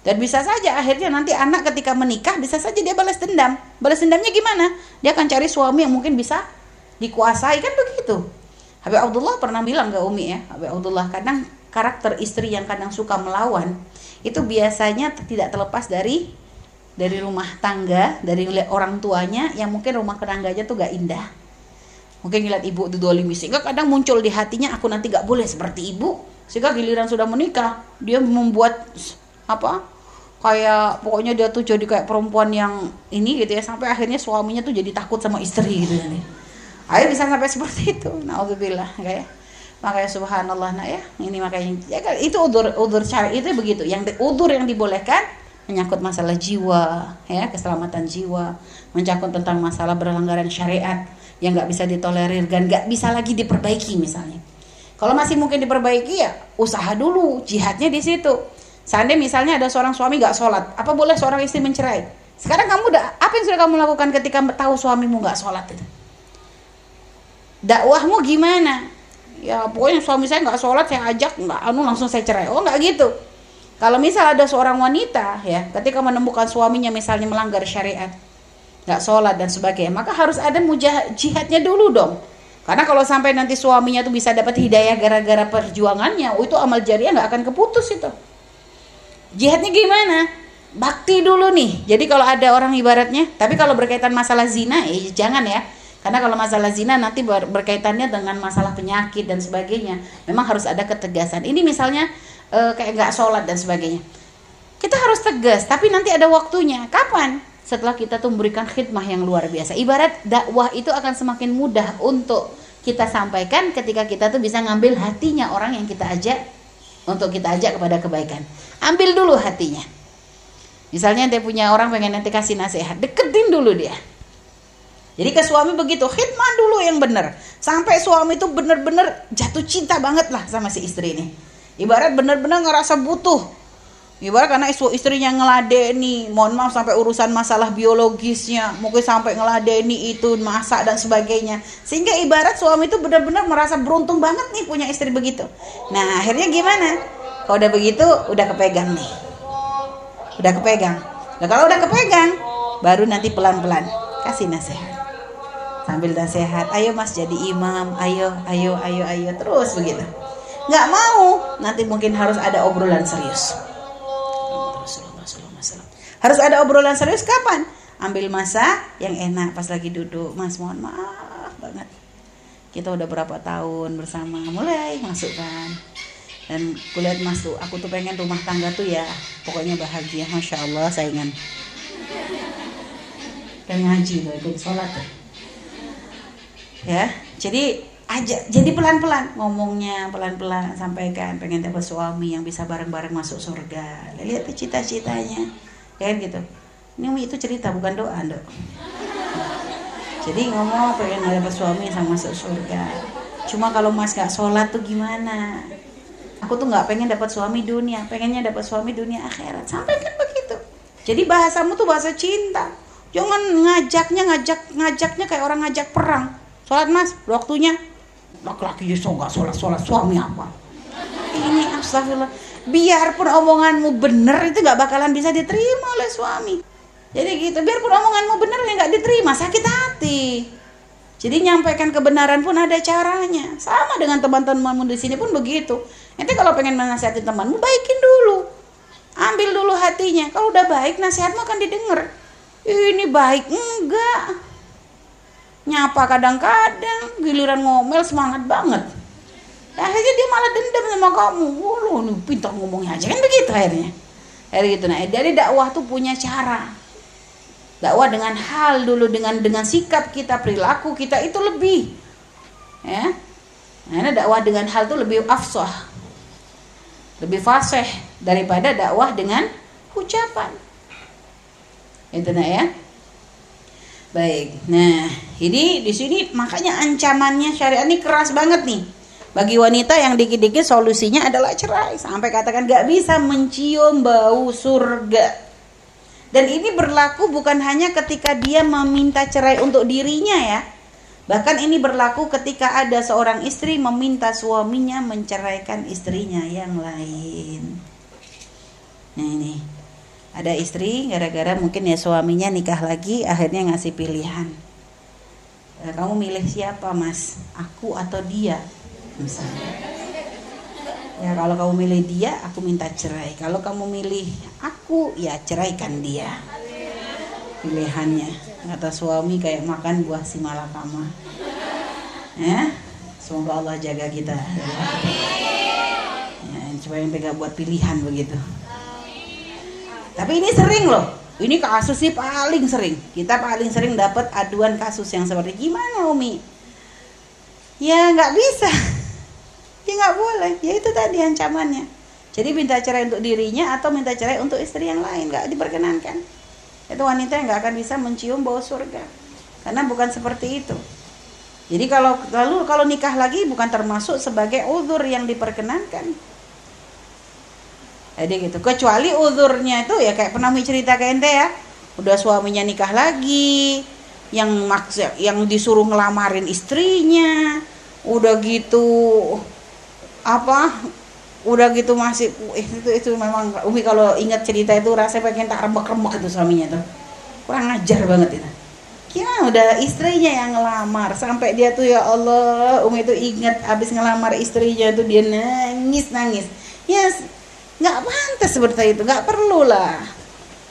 dan bisa saja akhirnya nanti anak ketika menikah bisa saja dia balas dendam. Balas dendamnya gimana? Dia akan cari suami yang mungkin bisa dikuasai kan begitu? Habib Abdullah pernah bilang ke Umi ya Habib Abdullah kadang karakter istri yang kadang suka melawan itu biasanya tidak terlepas dari dari rumah tangga dari orang tuanya yang mungkin rumah tetangganya tuh gak indah. Mungkin ngeliat ibu itu dolimi sehingga kadang muncul di hatinya aku nanti gak boleh seperti ibu. Sehingga giliran sudah menikah dia membuat apa kayak pokoknya dia tuh jadi kayak perempuan yang ini gitu ya sampai akhirnya suaminya tuh jadi takut sama istri gitu ya. Ayo bisa sampai seperti itu. Naudzubillah kayak makanya subhanallah nah ya? Ini makanya ya kan? Itu udur udur syari itu begitu. Yang udur yang dibolehkan menyangkut masalah jiwa, ya keselamatan jiwa, mencangkut tentang masalah berlanggaran syariat yang nggak bisa ditolerir dan nggak bisa lagi diperbaiki misalnya. Kalau masih mungkin diperbaiki ya usaha dulu, jihadnya di situ. Seandainya misalnya ada seorang suami gak sholat, apa boleh seorang istri mencerai? Sekarang kamu udah apa yang sudah kamu lakukan ketika tahu suamimu gak sholat itu? Dakwahmu gimana? Ya pokoknya suami saya nggak sholat saya ajak nggak anu langsung saya cerai. Oh nggak gitu. Kalau misal ada seorang wanita ya ketika menemukan suaminya misalnya melanggar syariat, nggak sholat dan sebagainya, maka harus ada mujah jihadnya dulu dong. Karena kalau sampai nanti suaminya tuh bisa dapat hidayah gara-gara perjuangannya, oh itu amal jariah nggak akan keputus itu. Jihadnya gimana? Bakti dulu nih. Jadi kalau ada orang ibaratnya, tapi kalau berkaitan masalah zina, eh jangan ya. Karena kalau masalah zina nanti ber berkaitannya dengan masalah penyakit dan sebagainya. Memang harus ada ketegasan. Ini misalnya e, kayak nggak sholat dan sebagainya. Kita harus tegas, tapi nanti ada waktunya. Kapan? Setelah kita tuh memberikan khidmah yang luar biasa. Ibarat dakwah itu akan semakin mudah untuk kita sampaikan ketika kita tuh bisa ngambil hatinya orang yang kita ajak untuk kita ajak kepada kebaikan. Ambil dulu hatinya. Misalnya dia punya orang pengen nanti kasih nasihat, deketin dulu dia. Jadi ke suami begitu, khidmah dulu yang benar. Sampai suami itu benar-benar jatuh cinta banget lah sama si istri ini. Ibarat benar-benar ngerasa butuh. Ibarat karena istrinya ngeladeni, mohon maaf sampai urusan masalah biologisnya, mungkin sampai ngeladeni itu masak dan sebagainya. Sehingga ibarat suami itu benar-benar merasa beruntung banget nih punya istri begitu. Nah akhirnya gimana? Kalau udah begitu, udah kepegang nih. Udah kepegang. Nah kalau udah kepegang, baru nanti pelan-pelan kasih nasihat. Sambil nasihat, ayo mas jadi imam, ayo, ayo, ayo, ayo, terus begitu nggak mau nanti mungkin harus ada obrolan serius harus ada obrolan serius kapan? Ambil masa yang enak pas lagi duduk. Mas mohon maaf banget. Kita udah berapa tahun bersama? Mulai masukkan dan kulihat mas tuh aku tuh pengen rumah tangga tuh ya pokoknya bahagia. Masya Allah saingan. Dan ngaji loh ikut sholat tuh. Ya jadi aja jadi pelan-pelan ngomongnya pelan-pelan sampaikan. Pengen dapat suami yang bisa bareng-bareng masuk surga. Lihat cita-citanya kan gitu. Ini itu cerita bukan doa dok. Jadi ngomong pengen dapat suami sama masuk surga. Cuma kalau mas gak sholat tuh gimana? Aku tuh nggak pengen dapat suami dunia pengennya dapat suami dunia akhirat. Sampaikan begitu. Jadi bahasamu tuh bahasa cinta. Jangan ngajaknya ngajak ngajaknya kayak orang ngajak perang. Sholat mas waktunya. Laki-laki justru nggak sholat sholat suami apa? Ini astagfirullah biarpun omonganmu bener itu nggak bakalan bisa diterima oleh suami. Jadi gitu biarpun omonganmu bener ya nggak diterima sakit hati. Jadi nyampaikan kebenaran pun ada caranya. Sama dengan teman-temanmu di sini pun begitu. Nanti kalau pengen menasihati temanmu baikin dulu. Ambil dulu hatinya. Kalau udah baik nasihatmu akan didengar. Ini baik enggak. Nyapa kadang-kadang giliran ngomel semangat banget akhirnya dia malah dendam sama kamu. Wah lu nih pintar ngomongnya aja. Kan begitu akhirnya. Akhirnya gitu. Nah dari dakwah tuh punya cara. Dakwah dengan hal dulu dengan dengan sikap kita perilaku kita itu lebih ya. Nah, dakwah dengan hal tuh lebih afsah lebih fasih daripada dakwah dengan ucapan. Itu nah ya. Baik. Nah, ini di sini makanya ancamannya syariat ini keras banget nih. Bagi wanita yang dikit-dikit solusinya adalah cerai sampai katakan gak bisa mencium bau surga. Dan ini berlaku bukan hanya ketika dia meminta cerai untuk dirinya ya. Bahkan ini berlaku ketika ada seorang istri meminta suaminya menceraikan istrinya yang lain. Nah ini ada istri gara-gara mungkin ya suaminya nikah lagi akhirnya ngasih pilihan e, kamu milih siapa mas aku atau dia misalnya ya kalau kamu milih dia aku minta cerai kalau kamu milih aku ya ceraikan dia pilihannya kata suami kayak makan buah si malakama ya semoga Allah jaga kita ya, coba yang pegang buat pilihan begitu tapi ini sering loh. Ini kasus sih paling sering. Kita paling sering dapat aduan kasus yang seperti gimana Umi? Ya nggak bisa. Ya nggak boleh. Ya itu tadi ancamannya. Jadi minta cerai untuk dirinya atau minta cerai untuk istri yang lain nggak diperkenankan. Itu wanita yang nggak akan bisa mencium bau surga. Karena bukan seperti itu. Jadi kalau lalu kalau nikah lagi bukan termasuk sebagai uzur yang diperkenankan. jadi gitu kecuali uzurnya itu ya kayak pernah cerita ke ente ya udah suaminya nikah lagi yang maksud yang disuruh ngelamarin istrinya udah gitu apa udah gitu masih eh, itu itu memang Umi kalau ingat cerita itu rasanya pengen tak rembak-rembak itu suaminya tuh. Kurang ajar banget itu. Ya udah istrinya yang ngelamar. Sampai dia tuh ya Allah Umi itu ingat abis ngelamar istrinya tuh dia nangis nangis. Yes, nggak pantas seperti itu nggak perlu lah.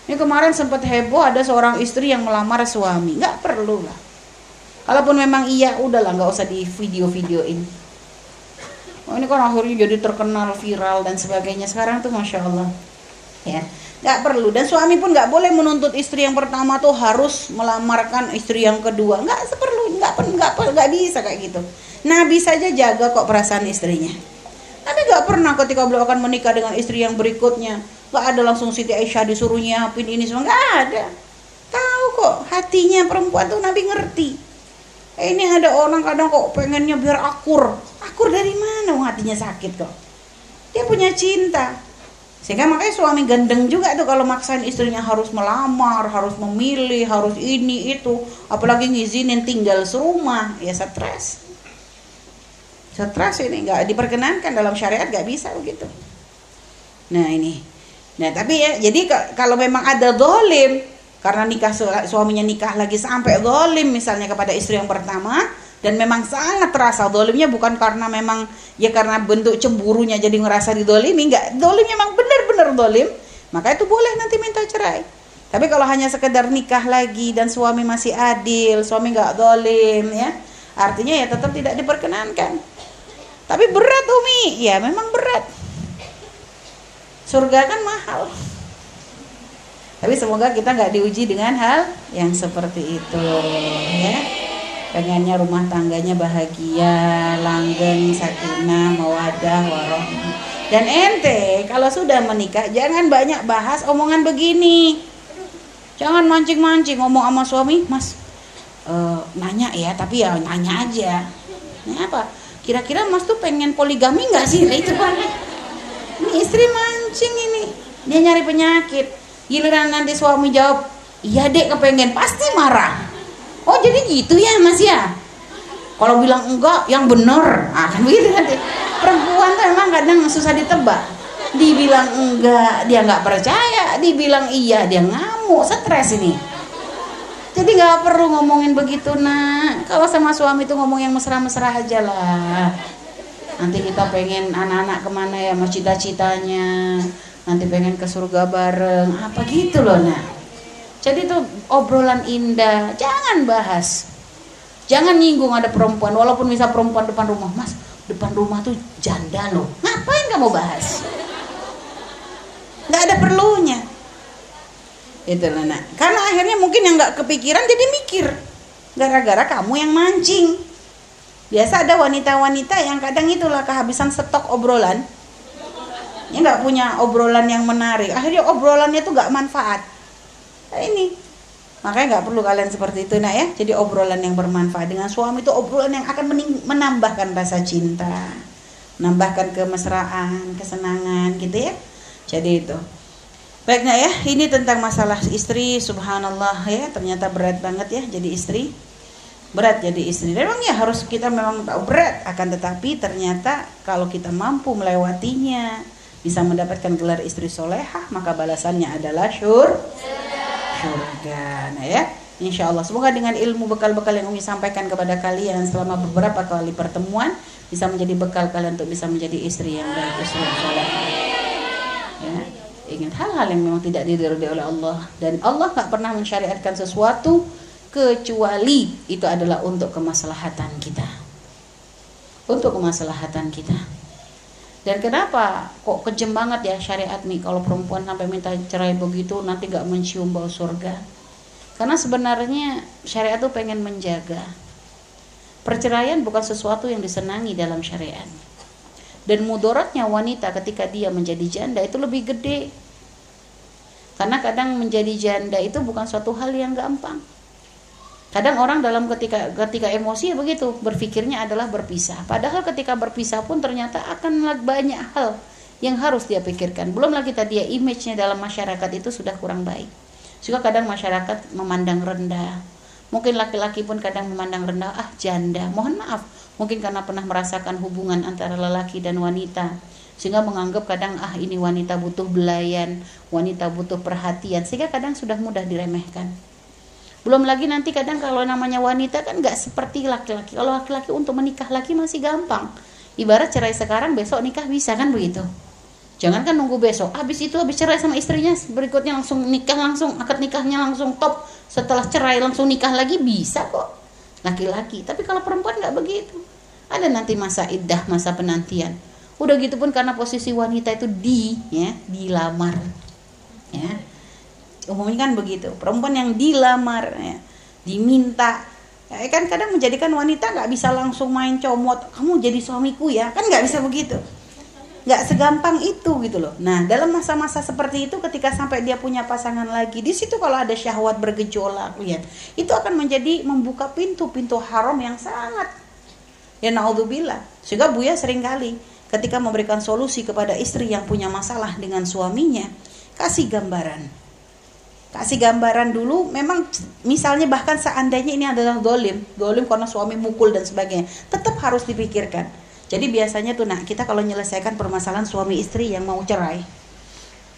Ini kemarin sempat heboh ada seorang istri yang melamar suami nggak perlu lah. Kalaupun memang iya udahlah nggak usah di video-videoin oh ini kan akhirnya jadi terkenal viral dan sebagainya. Sekarang tuh masya Allah. Ya nggak perlu. Dan suami pun nggak boleh menuntut istri yang pertama tuh harus melamarkan istri yang kedua. Nggak seperlu nggak nggak nggak bisa kayak gitu. Nabi saja jaga kok perasaan istrinya. Nabi nggak pernah ketika beliau akan menikah dengan istri yang berikutnya nggak ada langsung Siti Aisyah disuruh nyiapin ini semua. Nggak ada. Tahu kok hatinya perempuan tuh Nabi ngerti eh, ini ada orang kadang kok pengennya biar akur. Akur dari mana? Hatinya sakit kok. Dia punya cinta. Sehingga makanya suami gendeng juga tuh kalau maksain istrinya harus melamar harus memilih harus ini itu. Apalagi ngizinin tinggal serumah. Ya stres. Stres ini nggak diperkenankan dalam syariat nggak bisa begitu. Nah ini. Nah tapi ya jadi kalau memang ada dolim karena nikah suaminya nikah lagi sampai dolim misalnya kepada istri yang pertama dan memang sangat terasa dolimnya bukan karena memang ya karena bentuk cemburunya jadi ngerasa didolimi enggak dolimnya memang benar-benar dolim maka itu boleh nanti minta cerai. Tapi kalau hanya sekedar nikah lagi dan suami masih adil suami nggak dolim ya artinya ya tetap tidak diperkenankan. Tapi berat Umi. Ya memang berat. Surga kan mahal tapi semoga kita nggak diuji dengan hal yang seperti itu ya. Pengennya rumah tangganya bahagia langgeng sakinah mawadah warohmah dan ente kalau sudah menikah jangan banyak bahas omongan begini. Jangan mancing-mancing ngomong sama suami mas uh, nanya ya tapi ya nanya aja. Ini apa? Kira-kira mas tuh pengen poligami nggak sih? Nah, itu kan. Ini istri mancing ini. Dia nyari penyakit giliran nanti suami jawab iya dek kepengen. Pasti marah. Oh jadi gitu ya mas ya? Kalau bilang enggak yang bener ah kan begitu kan perempuan tuh emang kadang susah ditebak. Dibilang enggak dia nggak percaya. Dibilang iya dia ngamuk. Stres ini. Jadi nggak perlu ngomongin begitu nak. Kalau sama suami tuh ngomong yang mesra-mesra aja lah. Nanti kita pengen anak-anak ke mana ya mas cita-citanya nanti pengen ke surga bareng apa gitu loh nak jadi itu obrolan indah, jangan bahas. Jangan nyinggung ada perempuan, walaupun bisa perempuan depan rumah, mas, depan rumah tuh janda loh. Ngapain kamu bahas? Gak ada perlunya. Itu lah nak. Karena akhirnya mungkin yang nggak kepikiran jadi mikir. Gara-gara kamu yang mancing. Biasa ada wanita-wanita yang kadang itulah kehabisan stok obrolan. Ya nggak punya obrolan yang menarik. Akhirnya obrolannya tuh nggak manfaat. Nah, ini. Makanya nggak perlu kalian seperti itu nak ya. Jadi obrolan yang bermanfaat dengan suami itu obrolan yang akan menambahkan rasa cinta menambahkan kemesraan kesenangan gitu ya. Jadi itu. Baik nak ya. Ini tentang masalah istri subhanallah ya. Ternyata berat banget ya jadi istri. Berat jadi istri. Memang ya harus kita memang tahu berat. Akan tetapi ternyata kalau kita mampu melewatinya bisa mendapatkan gelar istri solehah maka balasannya adalah syur surga. Nah ya, insya Allah semoga dengan ilmu bekal-bekal yang Umi sampaikan kepada kalian selama beberapa kali pertemuan bisa menjadi bekal kalian untuk bisa menjadi istri yang baik, istri yang. Ya, ingat hal-hal yang memang tidak diridhoi oleh Allah dan Allah tak pernah mensyariatkan sesuatu kecuali itu adalah untuk kemaslahatan kita. Untuk kemaslahatan kita. Dan kenapa kok kejem banget ya syariat nih kalau perempuan sampai minta cerai begitu nanti gak mencium bau surga. Karena sebenarnya syariat tuh pengen menjaga. Perceraian bukan sesuatu yang disenangi dalam syariat. Dan mudaratnya wanita ketika dia menjadi janda itu lebih gede. Karena kadang menjadi janda itu bukan suatu hal yang gampang Kadang orang dalam ketika ketika emosi ya begitu, berpikirnya adalah berpisah. Padahal ketika berpisah pun ternyata akan banyak hal yang harus dia pikirkan. Belum lagi tadi ya image-nya dalam masyarakat itu sudah kurang baik. Juga kadang masyarakat memandang rendah. Mungkin laki-laki pun kadang memandang rendah, ah janda. Mohon maaf, mungkin karena pernah merasakan hubungan antara lelaki dan wanita. Sehingga menganggap kadang, ah ini wanita butuh belayan, wanita butuh perhatian. Sehingga kadang sudah mudah diremehkan. Belum lagi nanti kadang kalau namanya wanita kan nggak seperti laki-laki. Kalau laki-laki untuk menikah lagi masih gampang. Ibarat cerai sekarang besok nikah bisa kan begitu. Jangan kan nunggu besok. Habis itu habis cerai sama istrinya berikutnya langsung nikah langsung akad nikahnya langsung top. Setelah cerai langsung nikah lagi bisa kok. Laki-laki. Tapi kalau perempuan nggak begitu. Ada nanti masa iddah, masa penantian. Udah gitu pun karena posisi wanita itu di ya, dilamar. Ya umumnya kan begitu. Perempuan yang dilamar ya, diminta. Ya kan kadang menjadikan wanita nggak bisa langsung main comot kamu jadi suamiku ya. Kan nggak bisa begitu. Nggak segampang itu gitu loh. Nah dalam masa-masa seperti itu ketika sampai dia punya pasangan lagi di situ kalau ada syahwat bergejolak lihat itu akan menjadi membuka pintu-pintu haram yang sangat ya naudzubillah. Sehingga Buya sering kali ketika memberikan solusi kepada istri yang punya masalah dengan suaminya kasih gambaran kasih gambaran dulu memang misalnya bahkan seandainya ini adalah dolim dolim karena suami mukul dan sebagainya tetap harus dipikirkan. Jadi biasanya tuh nak kita kalau menyelesaikan permasalahan suami istri yang mau cerai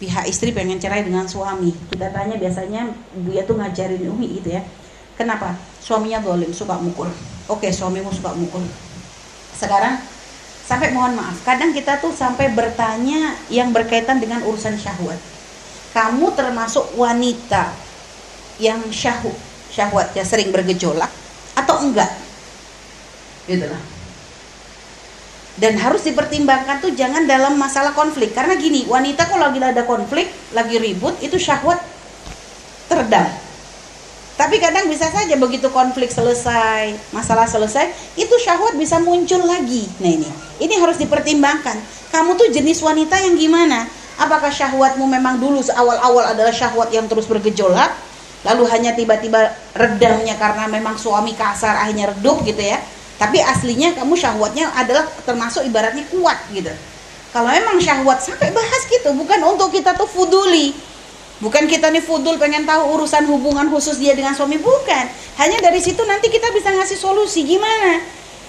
pihak istri pengen cerai dengan suami. Kita tanya biasanya dia tuh ngajarin Umi itu ya. Kenapa? Suaminya dolim suka mukul. Oke suamimu suka mukul. Sekarang sampai mohon maaf kadang kita tuh sampai bertanya yang berkaitan dengan urusan syahwat kamu termasuk wanita yang syahu, syahwatnya sering bergejolak atau enggak? Gitu lah. Dan harus dipertimbangkan tuh jangan dalam masalah konflik karena gini, wanita kalau lagi ada konflik, lagi ribut itu syahwat teredam. Tapi kadang bisa saja begitu konflik selesai, masalah selesai, itu syahwat bisa muncul lagi. Nah ini, ini harus dipertimbangkan. Kamu tuh jenis wanita yang gimana? Apakah syahwatmu memang dulu awal-awal adalah syahwat yang terus bergejolak, lalu hanya tiba-tiba redamnya karena memang suami kasar akhirnya redup gitu ya. Tapi aslinya kamu syahwatnya adalah termasuk ibaratnya kuat gitu. Kalau memang syahwat sampai bahas gitu, bukan untuk kita tuh fuduli. Bukan kita nih fudul pengen tahu urusan hubungan khusus dia dengan suami, bukan. Hanya dari situ nanti kita bisa ngasih solusi gimana.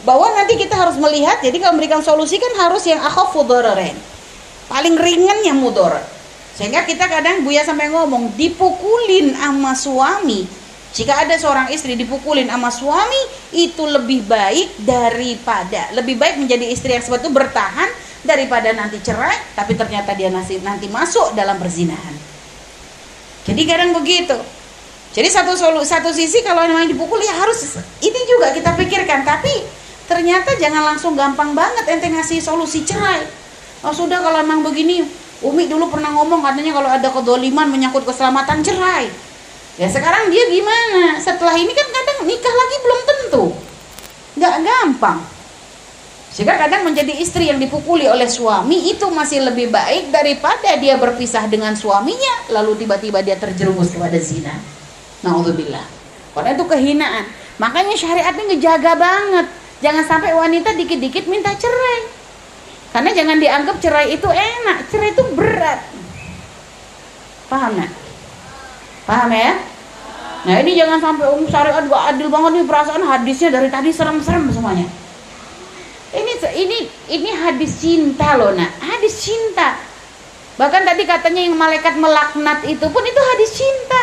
Bahwa nanti kita harus melihat, jadi kalau memberikan solusi kan harus yang akhafu dararain paling ringan yang mudor. Sehingga kita kadang Buya sampai ngomong dipukulin sama suami. Jika ada seorang istri dipukulin sama suami itu lebih baik daripada lebih baik menjadi istri yang seperti bertahan daripada nanti cerai tapi ternyata dia nanti nanti masuk dalam perzinahan. Jadi kadang begitu. Jadi satu solu, satu sisi kalau memang dipukul ya harus ini juga kita pikirkan. Tapi ternyata jangan langsung gampang banget ente ngasih solusi cerai oh sudah kalau emang begini Umi dulu pernah ngomong katanya kalau ada kedoliman menyangkut keselamatan cerai ya sekarang dia gimana setelah ini kan kadang nikah lagi belum tentu nggak gampang sehingga kadang menjadi istri yang dipukuli oleh suami itu masih lebih baik daripada dia berpisah dengan suaminya lalu tiba-tiba dia terjerumus kepada zina. Nauzubillah. Karena itu kehinaan. Makanya syariat ini ngejaga banget. Jangan sampai wanita dikit-dikit minta cerai. Karena jangan dianggap cerai itu enak, cerai itu berat. Paham nggak? Paham ya? Nah ini jangan sampai um syariat gak adil banget nih perasaan hadisnya dari tadi serem-serem semuanya. Ini ini ini hadis cinta loh nak, hadis cinta. Bahkan tadi katanya yang malaikat melaknat itu pun itu hadis cinta.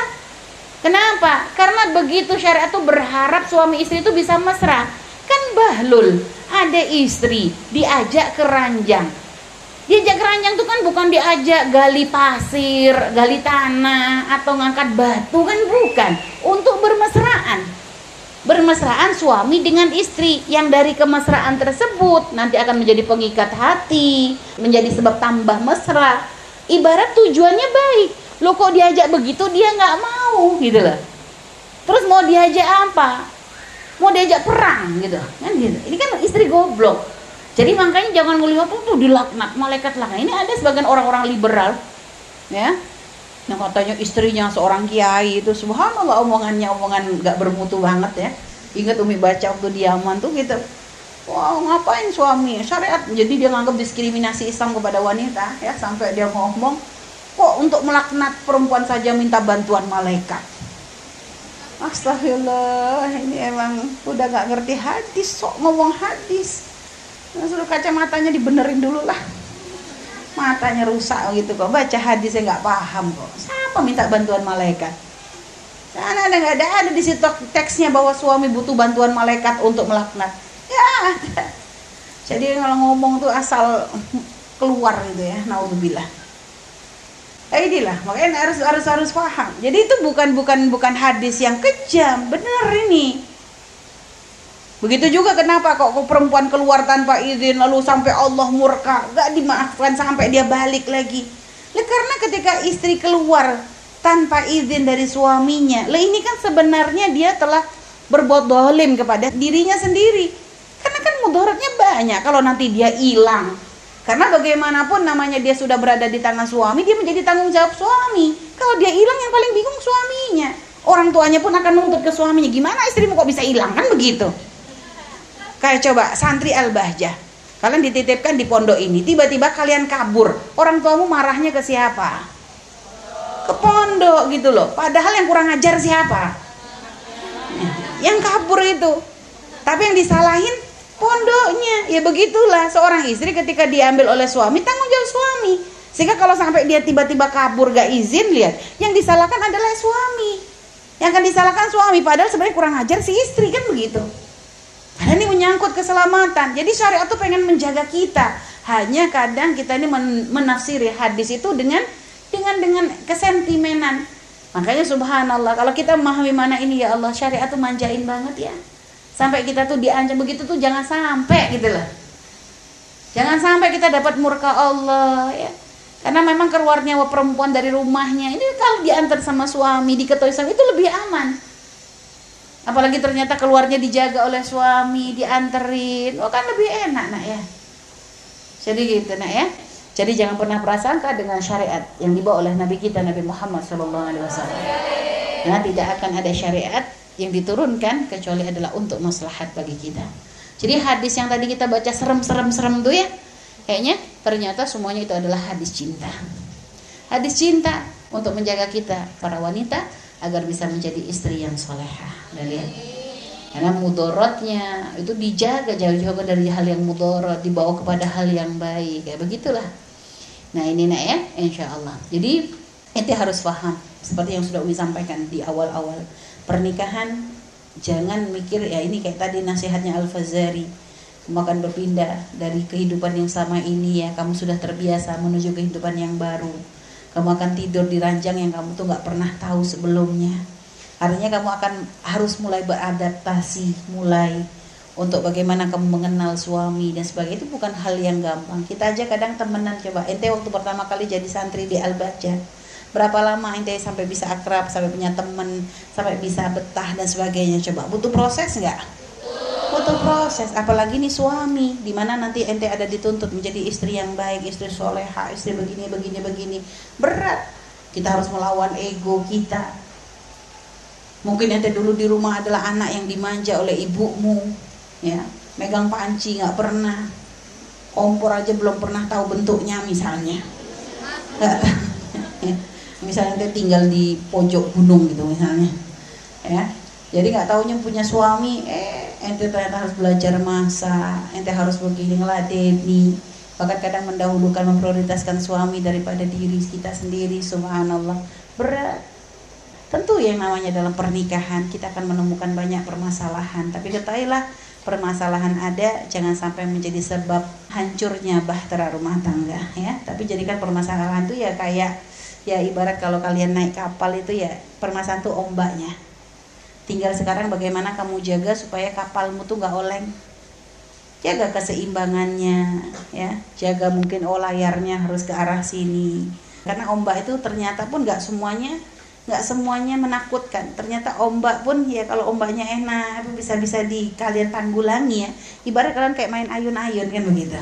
Kenapa? Karena begitu syariat itu berharap suami istri itu bisa mesra. Kan bahlul ada istri diajak ke ranjang. Diajak ke ranjang itu kan bukan diajak gali pasir gali tanah atau ngangkat batu kan bukan. Untuk bermesraan. Bermesraan suami dengan istri yang dari kemesraan tersebut nanti akan menjadi pengikat hati menjadi sebab tambah mesra. Ibarat tujuannya baik. Lo kok diajak begitu? Dia nggak mau gitu loh. Terus mau diajak apa mau diajak perang gitu. Kan gitu. Ini kan istri goblok. Jadi makanya jangan melihat tuh, dilaknat malaikat laknat ini ada sebagian orang-orang liberal ya yang katanya istrinya seorang kiai itu subhanallah omongannya omongan nggak bermutu banget ya. Ingat umi baca waktu di Yaman tuh gitu. Wah ngapain suami? Syariat. Jadi dia nganggap diskriminasi Islam kepada wanita ya sampai dia ngomong kok untuk melaknat perempuan saja minta bantuan malaikat Astagfirullah ini emang udah nggak ngerti hadis sok ngomong hadis. Nah, suruh kacamatanya dibenerin dulu lah. Matanya rusak gitu kok baca hadisnya nggak paham kok. Siapa minta bantuan malaikat? Karena ada nggak ada ada di situ teksnya bahwa suami butuh bantuan malaikat untuk melaknat. Ya jadi kalau ngomong tuh asal keluar gitu ya naudzubillah eh inilah makanya harus harus harus paham. Jadi itu bukan bukan bukan hadis yang kejam. Bener ini. Begitu juga kenapa kok perempuan keluar tanpa izin lalu sampai Allah murka. Gak dimaafkan sampai dia balik lagi. Lah karena ketika istri keluar tanpa izin dari suaminya lah ini kan sebenarnya dia telah berbuat dolim kepada dirinya sendiri. Karena kan mudaratnya banyak kalau nanti dia hilang. Karena bagaimanapun namanya dia sudah berada di tangan suami, dia menjadi tanggung jawab suami. Kalau dia hilang yang paling bingung suaminya. Orang tuanya pun akan nuntut ke suaminya, gimana istrimu kok bisa hilang kan begitu. Kayak coba santri Al-Bahjah. Kalian dititipkan di pondok ini, tiba-tiba kalian kabur. Orang tuamu marahnya ke siapa? Ke pondok gitu loh. Padahal yang kurang ajar siapa? Yang kabur itu. Tapi yang disalahin pondoknya. Ya begitulah seorang istri ketika diambil oleh suami tanggung jawab suami. Sehingga kalau sampai dia tiba-tiba kabur gak izin lihat. Yang disalahkan adalah suami. Yang akan disalahkan suami padahal sebenarnya kurang ajar si istri kan begitu? Karena ini menyangkut keselamatan. Jadi syariat tuh pengen menjaga kita. Hanya kadang kita ini menafsiri hadis itu dengan dengan dengan kesentimenan. Makanya subhanallah kalau kita memahami mana ini ya Allah syariat tuh manjain banget ya sampai kita tuh diancam begitu tuh jangan sampai gitu loh. Jangan sampai kita dapat murka Allah ya. Karena memang keluarnya perempuan dari rumahnya ini kalau diantar sama suami diketahui suami itu lebih aman. Apalagi ternyata keluarnya dijaga oleh suami dianterin. Oh kan lebih enak nak ya. Jadi gitu nak ya. Jadi jangan pernah prasangka dengan syariat yang dibawa oleh Nabi kita Nabi Muhammad SAW. Nah, tidak akan ada syariat yang diturunkan kecuali adalah untuk maslahat bagi kita. Jadi hadis yang tadi kita baca serem-serem-serem tuh ya, kayaknya ternyata semuanya itu adalah hadis cinta. Hadis cinta untuk menjaga kita para wanita agar bisa menjadi istri yang soleha. Lihat, karena mudorotnya itu dijaga jauh-jauh dari hal yang mudorot dibawa kepada hal yang baik kayak begitulah. Nah ini nak ya, insya Allah. Jadi itu harus paham seperti yang sudah Umi sampaikan di awal-awal pernikahan jangan mikir ya ini kayak tadi nasihatnya Al Fazari kamu akan berpindah dari kehidupan yang sama ini ya kamu sudah terbiasa menuju kehidupan yang baru. Kamu akan tidur di ranjang yang kamu tuh nggak pernah tahu sebelumnya. Artinya kamu akan harus mulai beradaptasi mulai untuk bagaimana kamu mengenal suami dan sebagainya. Itu bukan hal yang gampang. Kita aja kadang temenan coba. Ente waktu pertama kali jadi santri di Al Baca berapa lama ente sampai bisa akrab sampai punya temen sampai bisa betah dan sebagainya? Coba butuh proses nggak? Butuh proses apalagi nih suami di mana nanti ente ada dituntut menjadi istri yang baik istri soleha istri begini begini begini. Berat. Kita harus melawan ego kita. Mungkin ente dulu di rumah adalah anak yang dimanja oleh ibumu ya. Megang panci nggak pernah. Kompor aja belum pernah tahu bentuknya misalnya misalnya dia tinggal di pojok gunung gitu misalnya ya. Jadi nggak tahunya punya suami eh ente ternyata harus belajar masak ente harus begini ngeladeni bahkan kadang mendahulukan memprioritaskan suami daripada diri kita sendiri subhanallah. Berat. Tentu yang namanya dalam pernikahan kita akan menemukan banyak permasalahan. Tapi ketahuilah permasalahan ada jangan sampai menjadi sebab hancurnya bahtera rumah tangga ya. Tapi jadikan permasalahan itu ya kayak ya ibarat kalau kalian naik kapal itu ya permasalahan tuh ombaknya. Tinggal sekarang bagaimana kamu jaga supaya kapalmu tuh nggak oleng. Jaga keseimbangannya ya. Jaga mungkin oh layarnya harus ke arah sini. Karena ombak itu ternyata pun nggak semuanya nggak semuanya menakutkan. Ternyata ombak pun ya kalau ombaknya enak bisa bisa di kalian tanggulangi ya. Ibarat kalian kayak main ayun-ayun kan begitu.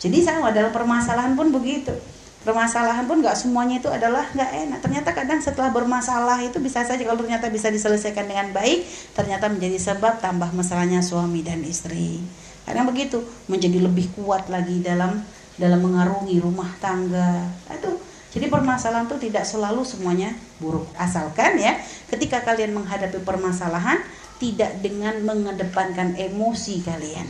Jadi sama dalam permasalahan pun begitu permasalahan pun nggak semuanya itu adalah nggak enak ternyata kadang setelah bermasalah itu bisa saja kalau ternyata bisa diselesaikan dengan baik ternyata menjadi sebab tambah masalahnya suami dan istri Kadang begitu, menjadi lebih kuat lagi dalam dalam mengarungi rumah tangga. Itu jadi permasalahan itu tidak selalu semuanya buruk. Asalkan ya, ketika kalian menghadapi permasalahan tidak dengan mengedepankan emosi kalian.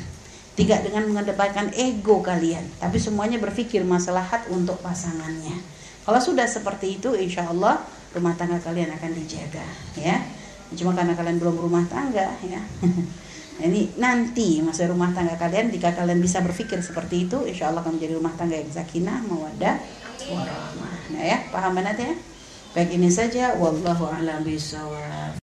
Tidak dengan mengedepankan ego kalian, tapi semuanya berpikir maslahat untuk pasangannya. Kalau sudah seperti itu, insya Allah rumah tangga kalian akan dijaga, ya. Cuma karena kalian belum rumah tangga, ya. Ini nanti masa rumah tangga kalian jika kalian bisa berpikir seperti itu, insya Allah akan menjadi rumah tangga yang sakinah, mawadah, warahmah. Nah ya, paham banget ya? Baik ini saja, wallahu a'lam bishawab.